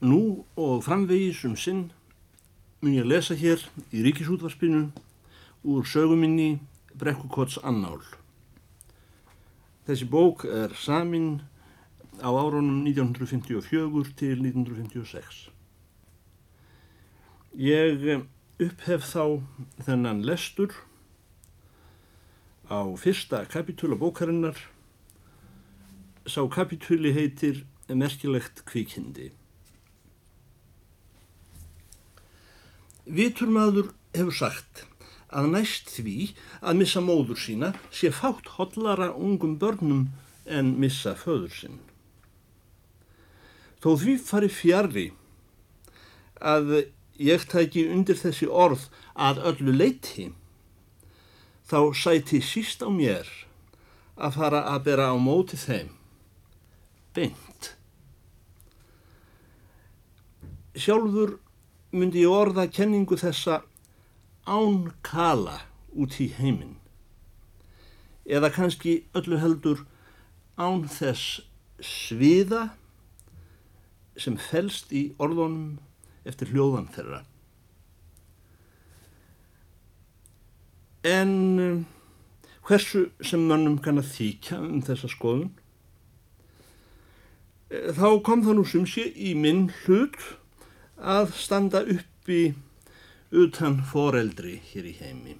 Nú og framvegis um sinn mun ég lesa hér í ríkisútvarspinu úr söguminni Brekkukots annál. Þessi bók er samin á árunum 1954 til 1956. Ég upphef þá þennan lestur á fyrsta kapitúla bókarinnar. Sá kapitúli heitir Merkilegt kvikindi. Viturmaður hefur sagt að næst því að missa móður sína sé fátt hodlara ungum börnum en missa föður sinn. Þó því fari fjari að ég tæki undir þessi orð að öllu leiti, þá sæti síst á mér að fara að bera á móti þeim. Beint. Sjálfur myndi ég orða kenningu þessa án kala út í heiminn eða kannski öllu heldur án þess sviða sem felst í orðunum eftir hljóðan þeirra. En um, hversu sem mannum kann að þýkja um þessa skoðun, eh, þá kom það nú sem sé í minn hlut að standa uppi utan foreldri hér í heimi.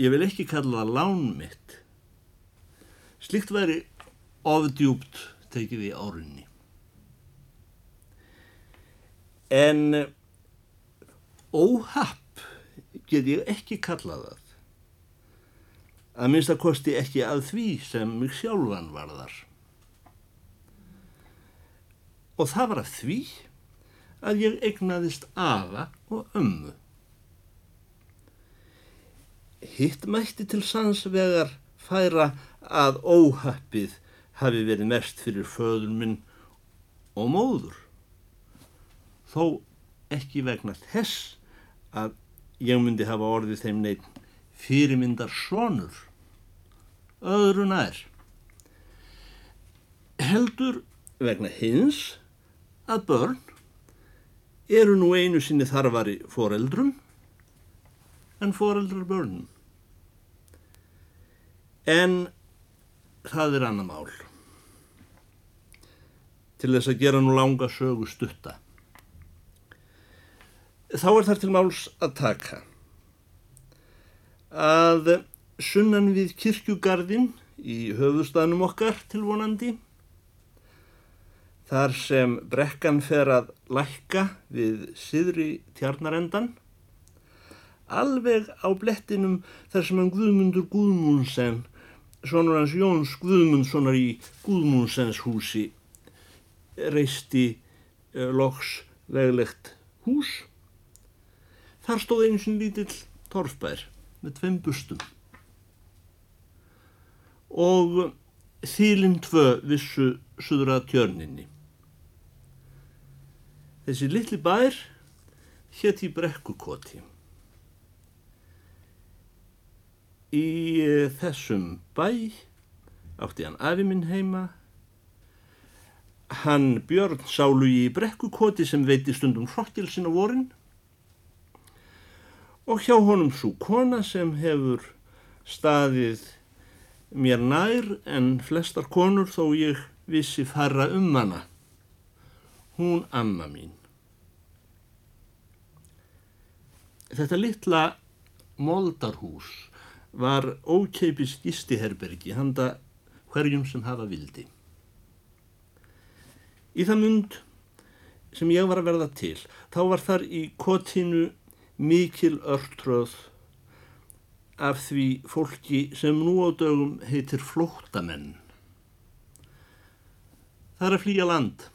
Ég vil ekki kalla það lán mitt. Slikt væri ofdjúpt tekið í árunni. En óhapp get ég ekki kalla það. Að minnst að kosti ekki að því sem mig sjálfan varðar og það var að því að ég egnaðist afa og ömmu. Hitt mætti til sannsvegar færa að óhappið hafi verið mest fyrir föður minn og móður. Þó ekki vegna þess að ég myndi hafa orðið þeim neitt fyrirmyndar sonur. Öðru nær. Heldur vegna hins að börn eru nú einu sinni þarfari foreldrum en foreldrar börnum. En það er annar mál. Til þess að gera nú langa sögu stutta. Þá er þar til máls að taka að sunnan við kirkjugarðin í höfustafnum okkar tilvonandi þar sem brekkan fer að lækka við siðri tjarnarendan, alveg á blettinum þar sem hann Guðmundur Guðmundsen, svonur hans Jóns Guðmundssonar í Guðmundsens húsi, reisti uh, loks veglegt hús. Þar stóð eins og lítill torfbær með tveim bustum og þýlinn tvö vissu suðra tjörninni. Þessi litli bær hétt í brekkukoti. Í eh, þessum bæ átti hann afi minn heima. Hann Björn sálu í brekkukoti sem veiti stundum hrokkilsin á vorin og hjá honum svo kona sem hefur staðið mér nær en flestar konur þó ég vissi fara um hana hún amma mín. Þetta litla moldarhús var ókeipis gistiherbergi handa hverjum sem hafa vildi. Í það mund sem ég var að verða til, þá var þar í kotinu mikil örtröð af því fólki sem nú á dögum heitir flóttamenn. Það er að flýja land.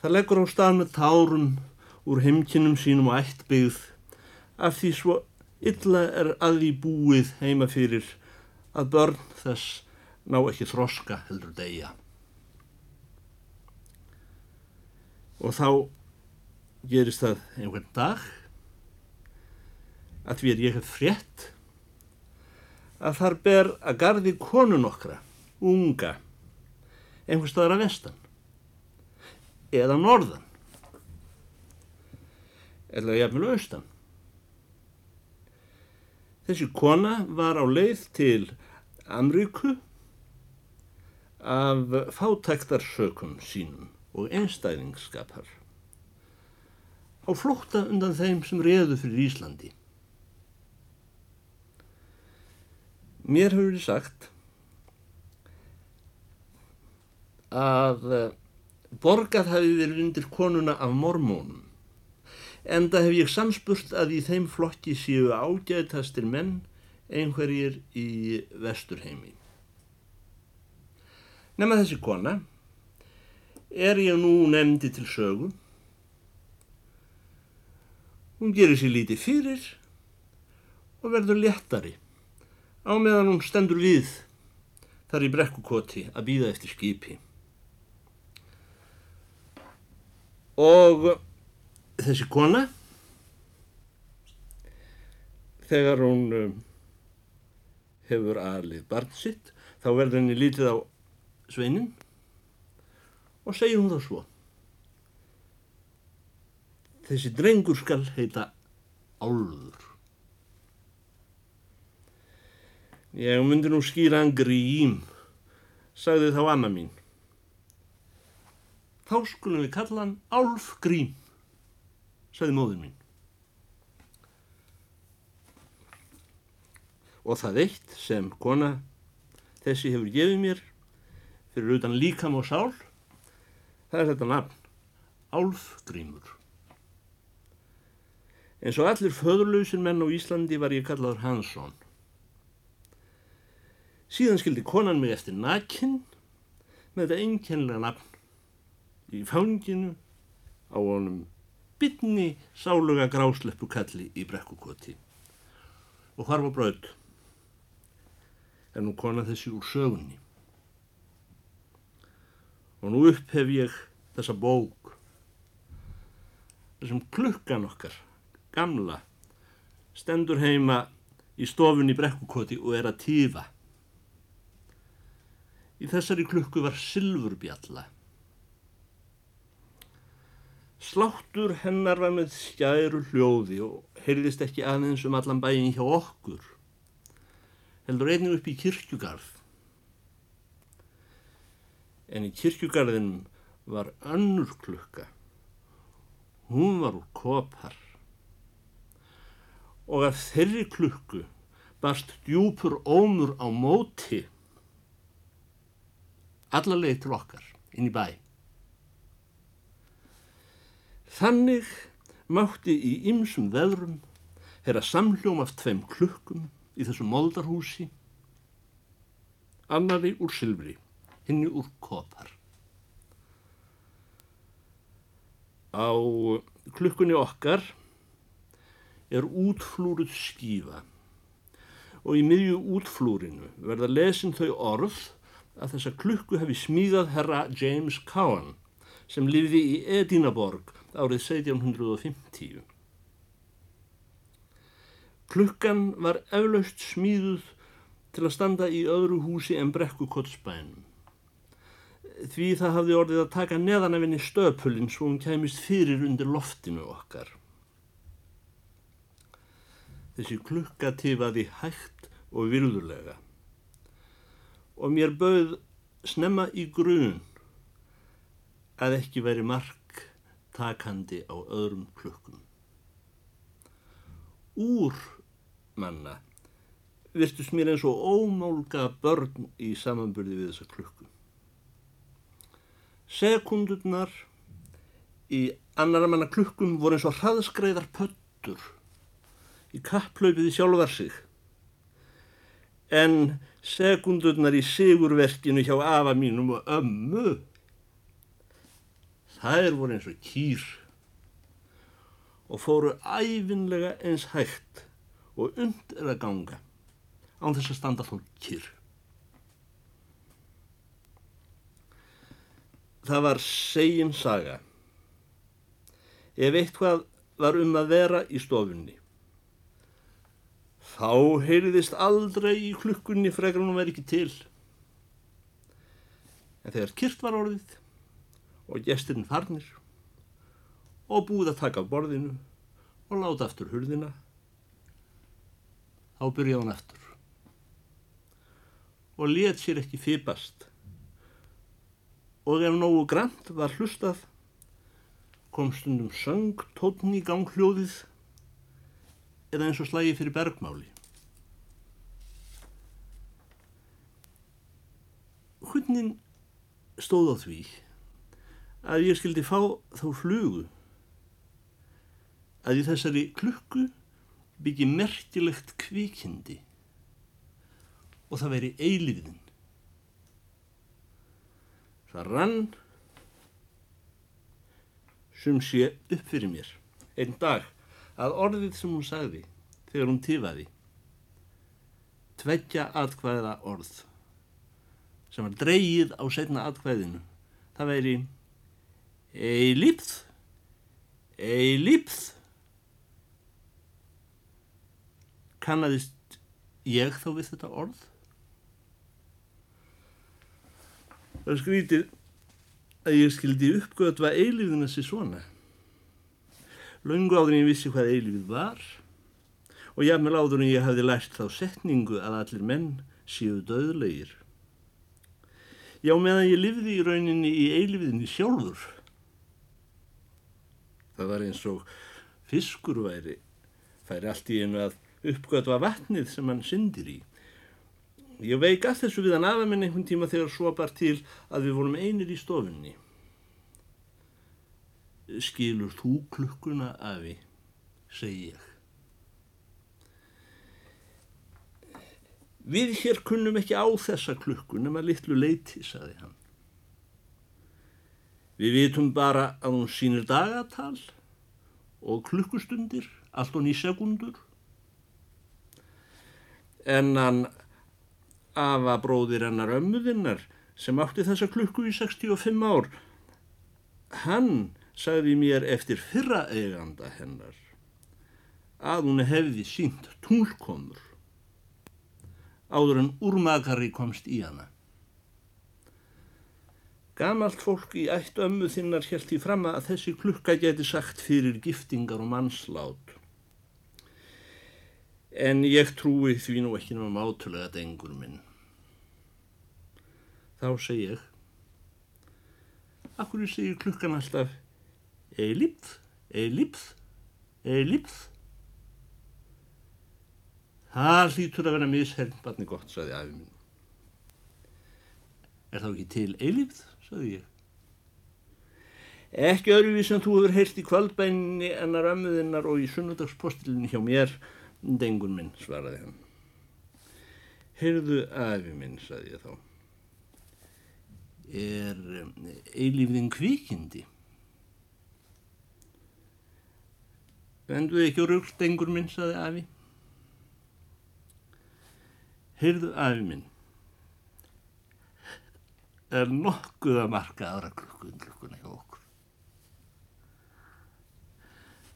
Það leggur á stað með tárun úr heimkinnum sínum og ættbyggð af því svo illa er að því búið heima fyrir að börn þess ná ekki þroska heldur degja. Og þá gerist það einhvern dag að því er ég hef frétt að þar ber að gardi konun okkra, unga, einhver staðar að vestan eða norðan eða jafnvel austan. Þessi kona var á leið til Amríku af fátæktarsökum sínum og einstæðingskapar á flótta undan þeim sem reðu fyrir Íslandi. Mér hefur verið sagt að borgað hafi verið undir konuna af mormónum en það hef ég samspurt að í þeim flokki séu ágæðtastir menn einhverjir í vesturheimi. Nefna þessi kona er ég nú nefndi til sögu. Hún gerir sér lítið fyrir og verður léttari á meðan hún stendur við þar í brekkukoti að býða eftir skipi. Og þessi kona, þegar hún um, hefur aðlið barn sitt, þá verður henni lítið á sveinin og segir hún þá svo. Þessi drengur skal heita Álður. Ég myndi nú skýra hann grím, sagði þá amma mín. Þá skulum við kalla hann Álf Grím, sagði móður mín. Og það eitt sem kona þessi hefur gefið mér fyrir utan líkam og sál, það er þetta nafn, Álf Grímur. En svo allir föðurlausir menn á Íslandi var ég kallaður Hansson. Síðan skildi konan mig eftir nakinn með þetta einkennlega nafn í fanginu á honum bytni sáluga grásleppu kalli í brekkukoti. Og hvar var bröð en nú konan þessi úr sögunni? Og nú upphef ég þessa bók. Þessum klukkan okkar gamla stendur heima í stofun í brekkukoti og er að týfa Í þessari klukku var sylfurbjalla. Sláttur hennar var með skæru hljóði og heyrðist ekki aðeins um allan bæin hjá okkur. Heldur einnig upp í kirkjugarð. En í kirkjugarðinum var önnur klukka. Hún var úr kopar. Og af þeirri klukku barst djúpur ómur á móti alla leið til okkar inn í bæ. Þannig mátti í ymsum veðrum herra samljóm af tveim klukkum í þessu moldarhúsi, annari úr sylfri, hinni úr kopar. Á klukkunni okkar er útflúruð skífa og í miðju útflúrinu verða lesin þau orð að þessa klukku hefði smíðað herra James Cowan sem lifði í Edinaborg árið 1750. Klukkan var eflaust smíðuð til að standa í öðru húsi en brekkukottsbænum. Því það hafði orðið að taka neðan af henni stöpulinn svo hún kæmist fyrir undir loftinu okkar. Þessi klukka tifaði hægt og virðulega og mér bauð snemma í grun að ekki veri mark takandi á öðrum klukkum. Úr manna virtust mér eins og ómálga börn í samanbyrði við þessa klukku. Sekundurnar í annara manna klukkum voru eins og hraðskreiðar pöttur í kapplaupiði sjálfar sig en sekundurnar í sigurverkinu hjá afa mínum og ömmu þær voru eins og kýr og fóru æfinlega eins hægt og und er að ganga án þess að standa þó kýr það var segin saga ef eitthvað var um að vera í stofunni Þá heyrðist aldrei í klukkunni frekar hún verið ekki til. En þegar kyrt var orðið og gestirinn farnir og búið að taka af borðinu og láta aftur hurðina, þá byrjaði hann aftur og let sér ekki fipast og ef nógu grænt var hlustað kom stundum söng tótn í ganghljóðið eða eins og slægi fyrir bergmáli. Hunnin stóð á því að ég skildi fá þá flugu. Að í þessari klukku byggi merkilegt kvikindi og það veri eilíðin. Það rann sem sé upp fyrir mér einn dag að orðið sem hún sagði þegar hún tifaði. Tveggja atkvæða orð sem var dreyið á setna atkvæðinu. Það veri eilípð eilípð kannadist ég þá við þetta orð? Það er skrítið að ég skildi uppgötva eilífðina sér svona. Laungu áður en ég vissi hvað eilífð var og jafnvel áður en ég hafði lært þá setningu að allir menn séu döðlegir já meðan ég livði í rauninni í eilífðinni sjálfur það var eins og fiskur væri færi allt í einu að uppgötva vatnið sem hann syndir í. Ég veik að þessu við að nafa minn einhvern tíma þegar svo bar til að við vorum einir í stofunni. Skilur þú klukkuna, afi, segi ég. Við hér kunnum ekki á þessa klukku nema litlu leiti, saði hann. Við vitum bara að hún sínir dagatal og klukkustundir, allt og ný sekundur. En hann afa bróðir hennar ömmuðinnar sem átti þessa klukku í 65 ár hann sagði mér eftir fyrra eiganda hennar að hún hefði sínt túlkomur áður en úrmakari komst í hana Gamalt fólk í ætt ömmu þinnar held í fram að þessi klukka geti sagt fyrir giftingar og mannslát en ég trúi því nú ekki náma mátulega dengur minn. Þá segi ég, akkur segir klukkan alltaf eilipð, eilipð, eilipð. Það hlýtur að vera misherrn, barni gott, saði afi minn. Er þá ekki til eilipð, saði ég. Ekki öðruvís en þú hefur heyrst í kvöldbæninni ennar ömmuðinnar og í sunnudagspostlinni hjá mér, Dengur minn, svaraði hann. Heyrðu afi minn, saði ég þá. Er eilífðin kvikindi? Venduði ekki á rugl, dengur minn, saði afi. Heyrðu afi minn. Er nokkuð að marka aðra klukkun klukkuna hjá okkur?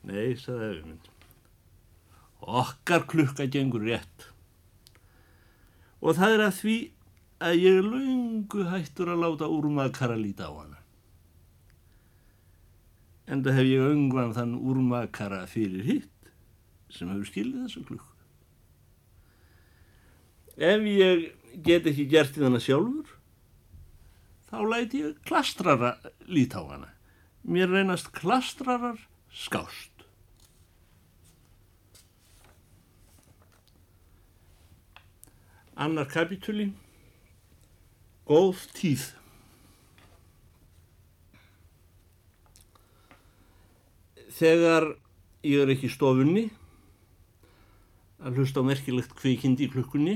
Nei, saði afi minn. Okkar klukka gengur rétt. Og það er að því að ég er laungu hættur að láta úrmakara líta á hana. En það hef ég öngvan þann úrmakara fyrir hitt sem hefur skilið þessu klukku. Ef ég get ekki gert í þann sjálfur, þá læti ég klastrara líta á hana. Mér reynast klastrarar skást. Annar kapitúli Góð tíð Þegar ég er ekki í stofunni að hlusta á merkilegt kvikindi í klukkunni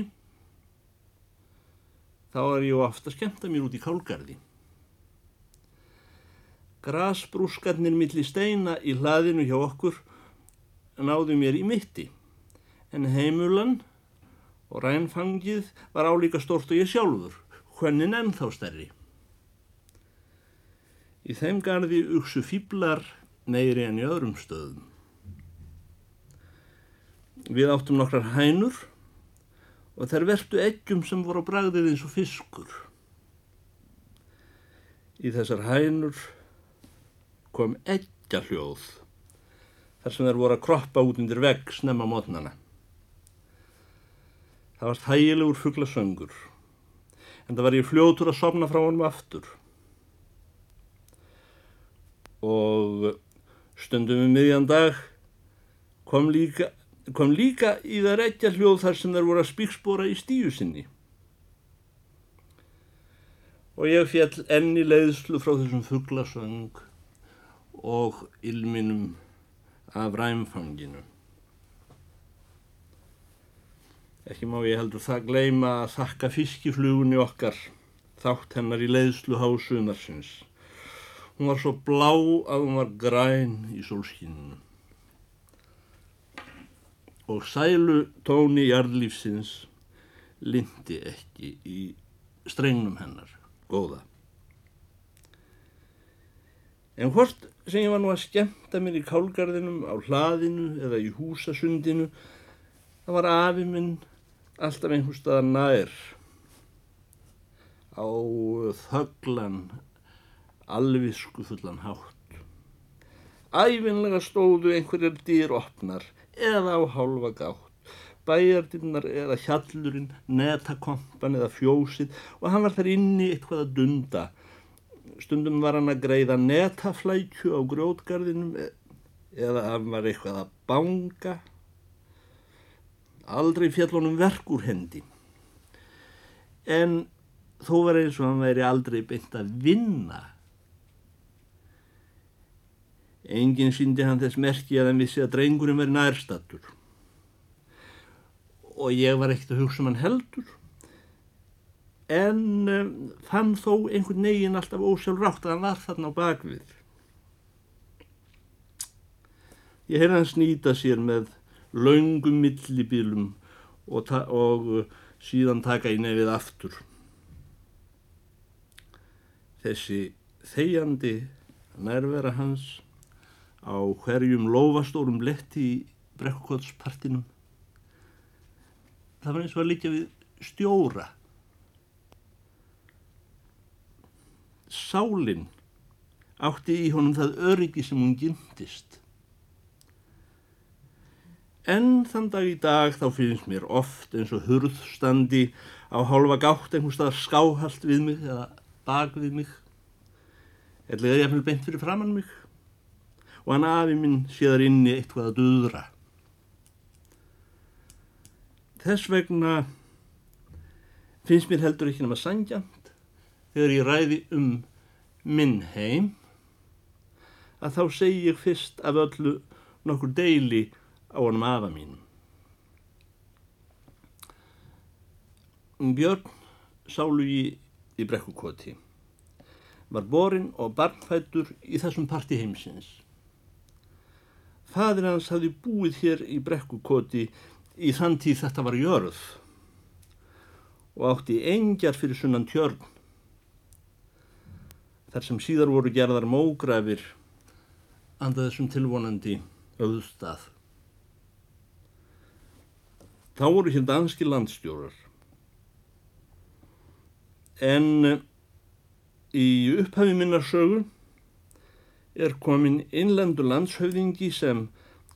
þá er ég ofta að mér út í kálgarði. Grasbrúskarnir millir steina í hlaðinu hjá okkur náðu mér í mitti en heimulan og rænfangið var álíka stort og ég sjálfur, hvennin ennþá stærri. Í þeim gardi uksu fýblar meiri enn í öðrum stöðum. Við áttum nokkrar hænur og þær vertu eggjum sem voru á bragðið eins og fiskur. í þessar hænur kom eggja hljóð þar sem þær voru að kroppa út undir vegg snemma mótnana. Það var þægilegur fugglasöngur en það var ég fljótur að sopna frá honum aftur og stundum um miðjan dag kom líka, kom líka í þar eggja hljóð þar sem þær voru að spíkspora í stíu sinni og ég fjall enni leiðslu frá þessum fugglasöng og ilminum af ræmfanginu. Ekki má ég heldur það gleima að þakka fiskiflugunni okkar þátt hennar í leiðslu hásunarsins. Hún var svo blá að hún var græn í sólskínunum. Og sælu tóni jarðlífsins lindi ekki í strengnum hennar, góða. En hvort sem ég var nú að skemta mér í kálgarðinum, á hlaðinu eða í húsasundinu, það var afi minn alltaf einhver staðar nær á þöglan, alvisku fullan hátt. Æfinlega stóðu einhverjar dýr opnar eða á hálfa gátt, bæjardinnar eða hjallurinn, netakompan eða fjósið og hann var þar inni eitthvað að dunda. Stundum var hann að greiða netaflækju á grótgarðinum e- eða hann var eitthvað að banga. Aldrei fjallunum verkur hendi. En þó var eins og hann væri aldrei beint að vinna enginn síndi hann þess merki að hann vissi að drengurinn veri nærstatur og ég var ekkert að hugsa um hann heldur en um, fann þó einhvern negin alltaf ósjálfrátt að hann var þarna á bakvið. Ég heyrði hann snýta sér með laungum millibilum og, og uh, síðan taka í nefið aftur. Þessi þegjandi nærvera hans á hverjum lofastórum letti í brekkokottspartinum. Það var eins og að líka við stjóra sálinn átti í honum það öryggi sem hún gymtist. En þann dag í dag þá finnst mér oft eins og hurðstandi á hálfa gátt einhvers staðar skáhalt við mig eða bak við mig. Eða ég hef vel beint fyrir framann mig og hann afi minn séðar inni eitthvað að döðra. Þess vegna finnst mér heldur ekki nema sangjant þegar ég ræði um minn heim að þá segi ég fyrst af öllu nokkur deili á honum afa mínum. Björn sálugi í brekkukoti var borin og barnfættur í þessum parti heimsins. Fadir hans hafði búið hér í brekkukoti í þann tíð þetta var jörð og átti engjar fyrir sunnan tjörn þar sem síðar voru gerðar mógrafir andað þessum tilvonandi auðstað. Þá voru hér danski landstjórar en í upphafi minnarsögu er komin innlendu landshöfðingi sem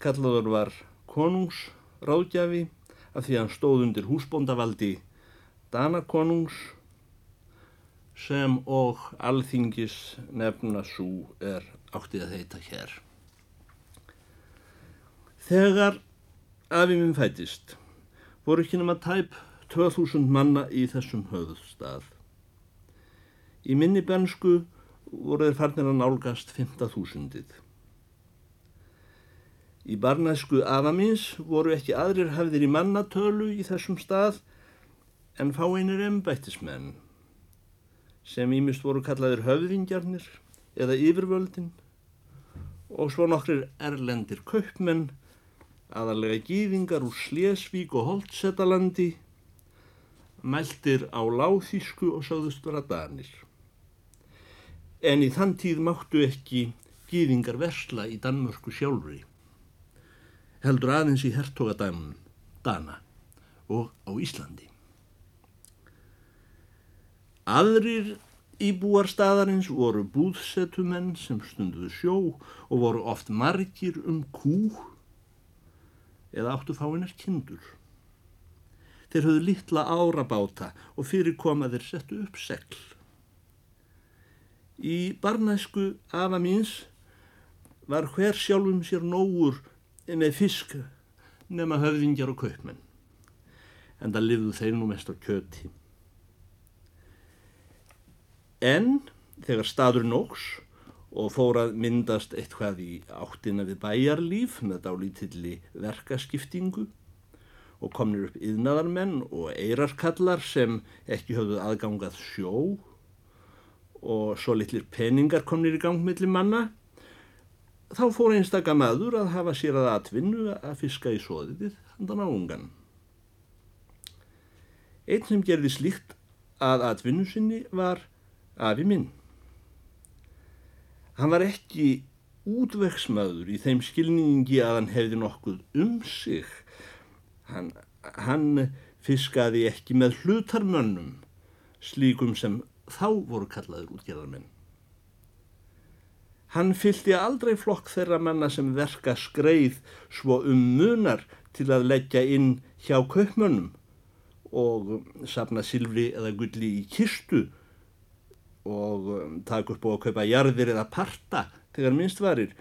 kallaður var konungsráðgjafi af því að hann stóð undir húsbóndavaldi Danakonungs sem og alþingis nefna svo er áttið að heita hér. Þegar afi minn fætist voru ekki nema tæp 2000 manna í þessum höfðstað. Í minni bensku voru þeir farnir að nálgast 15.000. Í barnæsku afamins voru ekki aðrir hafðir í mannatölu í þessum stað en fá einir embættismenn sem ímist voru kallaðir höfðingjarnir eða yfirvöldin og svo nokkrir erlendir kaupmenn, aðalega gýðingar úr Slesvík og Holtsetalandi, mæltir á láþísku og sáðust vera danir. En í þann tíð máttu ekki gýðingar versla í Danmörku sjálfri, heldur aðeins í hertogadæmunum, Dana og á Íslandi. Aðrir Íbúar staðarins voru búðsetumenn sem stunduðu sjó og voru oft margir um kú eða áttu fáinnar kindur. Þeir höfðu litla árabáta og fyrir komaðir settu upp segl. Í barnæsku afa míns var hver sjálfum sér nógur með fisk nema höfðingjar og kaupmenn. En það lifðu þeir nú mest á kjöti. En þegar staður nógs og fór að myndast eitthvað í áttina við bæjarlíf með dálítilli verkaskiptingu og komnir upp yðnaðarmenn og eirarkallar sem ekki höfðu aðgangað sjó og svo litlir peningar komnir í gangmiðli manna þá fór einstaka maður að hafa sér að atvinnu að fiska í soðið handan á ungan. Einn sem gerði slíkt að atvinnu sinni var afi minn. Hann var ekki útvegsmaður í þeim skilningi að hann hefði nokkuð um sig. Hann, hann fiskaði ekki með hlutarmönnum, slíkum sem þá voru kallaður útgerðarmenn. Hann fylgdi aldrei flokk þeirra manna sem verka skreið svo um munar til að leggja inn hjá kaupmönnum og safna silfri eða gulli í kistu og taka upp og að kaupa jarðir eða parta þegar minnst varir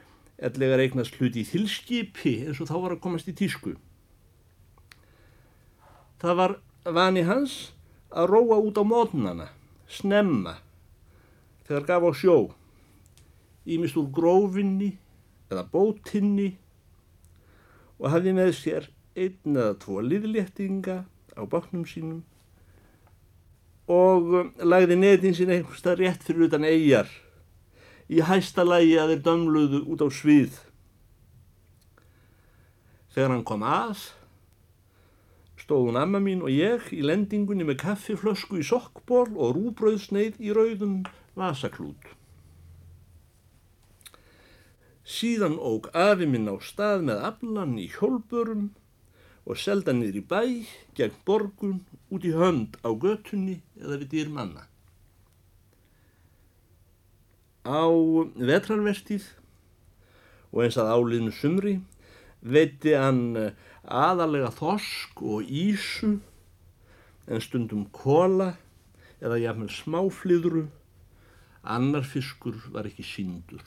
ellegar eignast hluti í þilskipi eins og þá var að komast í tísku. Það var vani hans að róa út á mótnana, snemma, þegar gaf á sjó ímist úr grófinni eða bótinni og hafði með sér einn eða tvo liðléttinga á báknum sínum og um, lagði netin sín einhversta rétt fyrir utan eigjar í hæsta lægi að þeir dömluðu út á svið. Þegar hann kom að stóðun amma mín og ég í lendingunni með kaffiflösku í sokkból og rúbröðsneið í rauðum vasaklút. Síðan óg afi minn á stað með aflan í hjólbörum og selda niður í bæ, gegn borgun, út í hönd á götunni eða við dýr manna. Á vetrarvertíð og eins að áliðnu sumri veitti hann aðalega þosk og ísu en stundum kola eða jafnvel smáflýðru, annar fiskur var ekki síndur.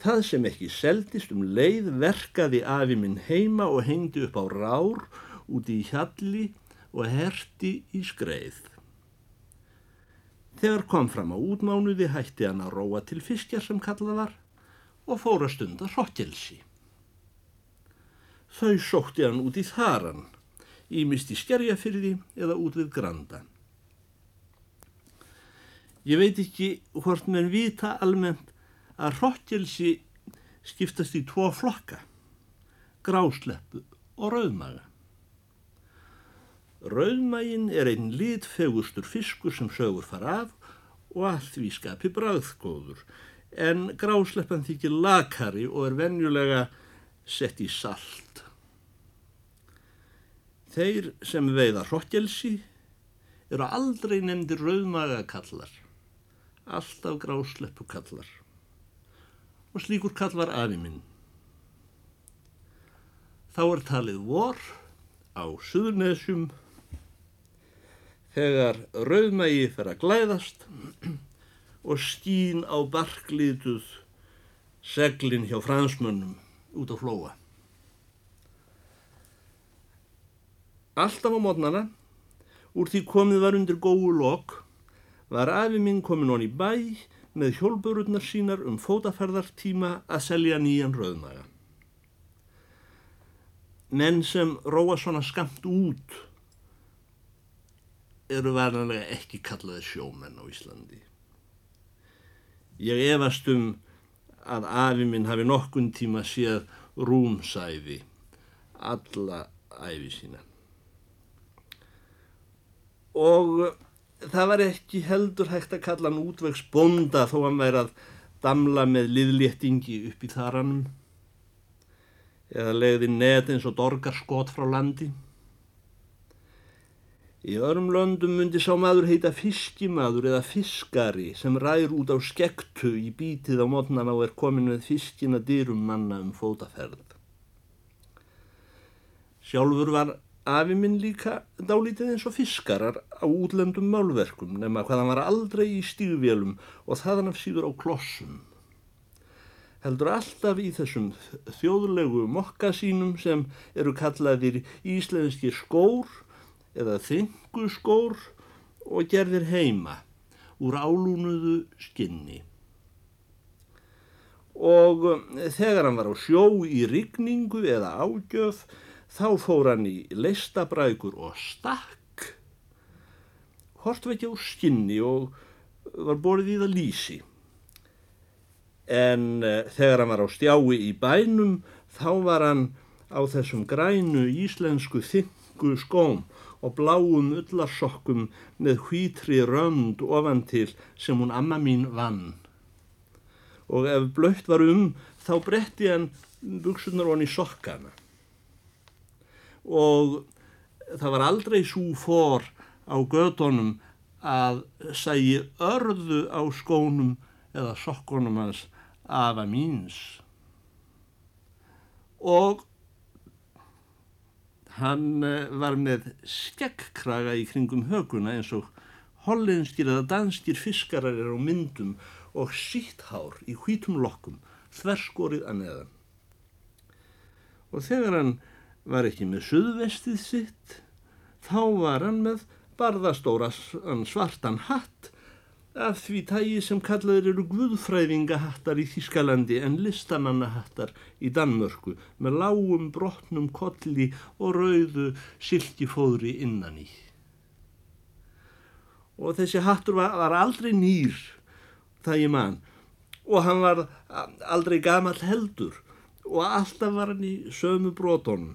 Það sem ekki seldist um leið verkaði afi minn heima og hengdi upp á rár úti í hjalli og herti í skreið. Þegar kom fram á útmánuði hætti hann að róa til fiskjar sem kallað var og fóra stundar hrottjelsi. Þau sótti hann út í þaran, ímist í skerjafyrði eða út við granda. Ég veit ekki hvort menn vita almennt að hrottjelsi skiptast í tvo flokka, grásleppu og rauðmaga. Rauðmagin er einn litfegustur fiskur sem sögur fara af og allt því skapi bræðgóður, en grásleppan þykir lakari og er venjulega sett í salt. Þeir sem veiða hrottjelsi eru aldrei nefndir rauðmagakallar, alltaf grásleppukallar og slíkur kall var afi minn. Þá er talið vor á Suðurnesjum þegar rauðmægi fer að glæðast og skín á barklítuð seglin hjá fransmönnum út á flóa. Alltaf á mótnana, úr því komið var undir góðu lok, var afi minn komin hon í bæ með hjólbururnar sínar um fótaferðartíma að selja nýjan rauðmaga. Menn sem róa svona skamt út eru varðanlega ekki kallaði sjómenn á Íslandi. Ég efast um að afi minn hafi nokkun tíma séð rúmsæði alla æfi sína. Og það var ekki heldur hægt að kalla hann útvegs bonda þó hann væri að damla með liðléttingi upp í þaranum eða legði net eins og dorgar skot frá landi. Í öðrum löndum myndi sá maður heita fiskimaður eða fiskari sem rær út á skektu í bítið á mótnan á er komin með fiskina dyrum manna um fótaferð. Sjálfur var afi minn líka dálítið eins og fiskarar á útlendum málverkum nema hvað hann var aldrei í stígvélum og þaðan af síður á klossum. Heldur alltaf í þessum þjóðlegu mokkasínum sem eru kallaðir íslenski skór eða þingu skór og gerðir heima úr álúnuðu skinni. Og þegar hann var á sjó í rigningu eða ágjöf Þá fór hann í leistabrækur og stakk, hortveikja úr skinni og var borðið í það lísi. En uh, þegar hann var á stjái í bænum, þá var hann á þessum grænu íslensku þingu skóm og bláum ullarsokkum með hvítri rönd ofan til sem hún amma mín vann. Og ef blöytt var um, þá bretti hann buksunar honni sokkana og það var aldrei svo fór á gödunum að sægi örðu á skónum eða sokkunum hans afa míns. Og hann eh, var með skekkkraga í kringum höguna eins og hollenskir eða danskir fiskarar er á myndum og sítthár í hvítum lokkum, þverskorið að neðan. Og þegar hann var ekki með suðvestið sitt, þá var hann með barðastóra svartan hatt af því tægi sem kallaður eru guðfræðingahattar í Þískalandi en listamannahattar í Danmörku með lágum brotnum kolli og rauðu silkifóðri innan í. Og þessi hattur var, var aldrei nýr, ég mann, og hann var aldrei gamal heldur og alltaf var hann í sömu brotónum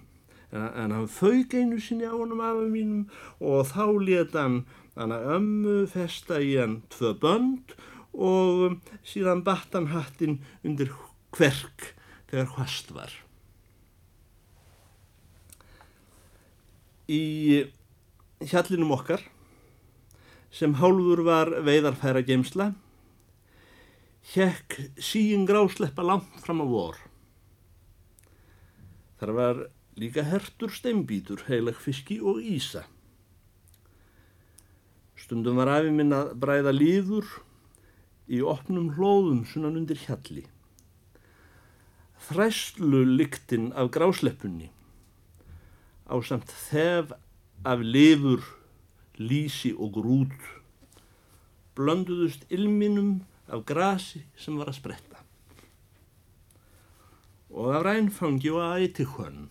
en hann fauk einu sinni á honum afa mínum og þá leta hann hann að ömmu festa í hann tvö bönd og síðan batt hann hattin undir hverk þegar hvast var. Í hjallinum okkar sem hálfur var veiðarfæra geimsla hekk síin grásleppa langt fram á vor. Þar var líka hertur steinbítur, heilag fiski og ísa. Stundum var afi minn að bræða líður í opnum hlóðum sunnan undir hjalli. Þræslu lyktinn af grásleppunni á samt þef af lifur, lísi og grút blönduðust ilminum af grasi sem var að spretta og af rænfangi og æti hvönn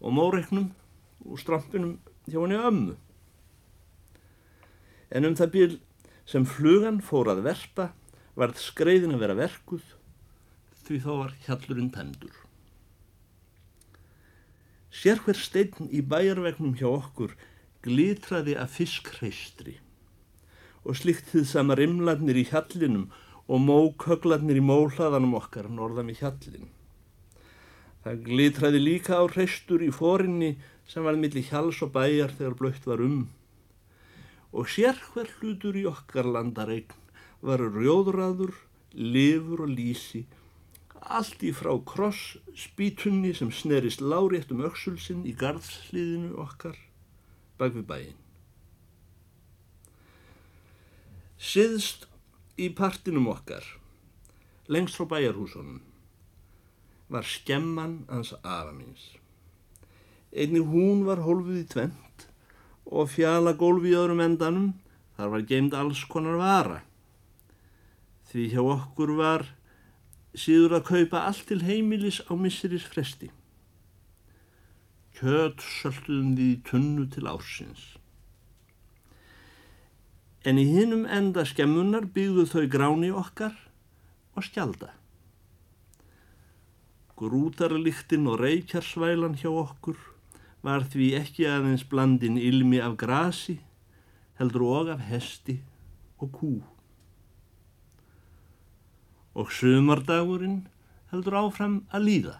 og móreiknum og strampinum hjá henni ömmu. En um það bíl sem flugan fór að verpa varð skreiðin að vera verkuð því þá var hjallurinn tendur. Sér hver steinn í bæjarvegnum hjá okkur glitraði að fiskreistri og slikt þið sama rimladnir í hjallinum og mókögladnir í móhlaðanum okkar norðan í hjallin. Það glitraði líka á hreistur í fórinni sem var millir hjals og bæjar þegar blöytt var um. Og sér hver hlutur í okkar landareign var rjóðraður, lifur og lísi, allt í frá kross spítunni sem snerist lárétt um öksulsinn í garðsliðinu okkar bak við bæin. Siðst í partinum okkar, lengst frá bæjarhúsunum, var skemman hans afa míns. Einnig hún var hólfuð í tvent og fjala gólfi í öðrum endanum, þar var geimt alls konar vara. Því hjá okkur var síður að kaupa allt til heimilis á missiris fresti. Kjöt sölduðum við í tunnu til ársins. En í hinnum enda skemmunar byggðu þau gráni okkar og skjalda. Grútarliktinn og reykjarsvælan hjá okkur var því ekki aðeins blandin ilmi af grasi, heldur og af hesti og kú. Og sömardagurinn heldur áfram að líða.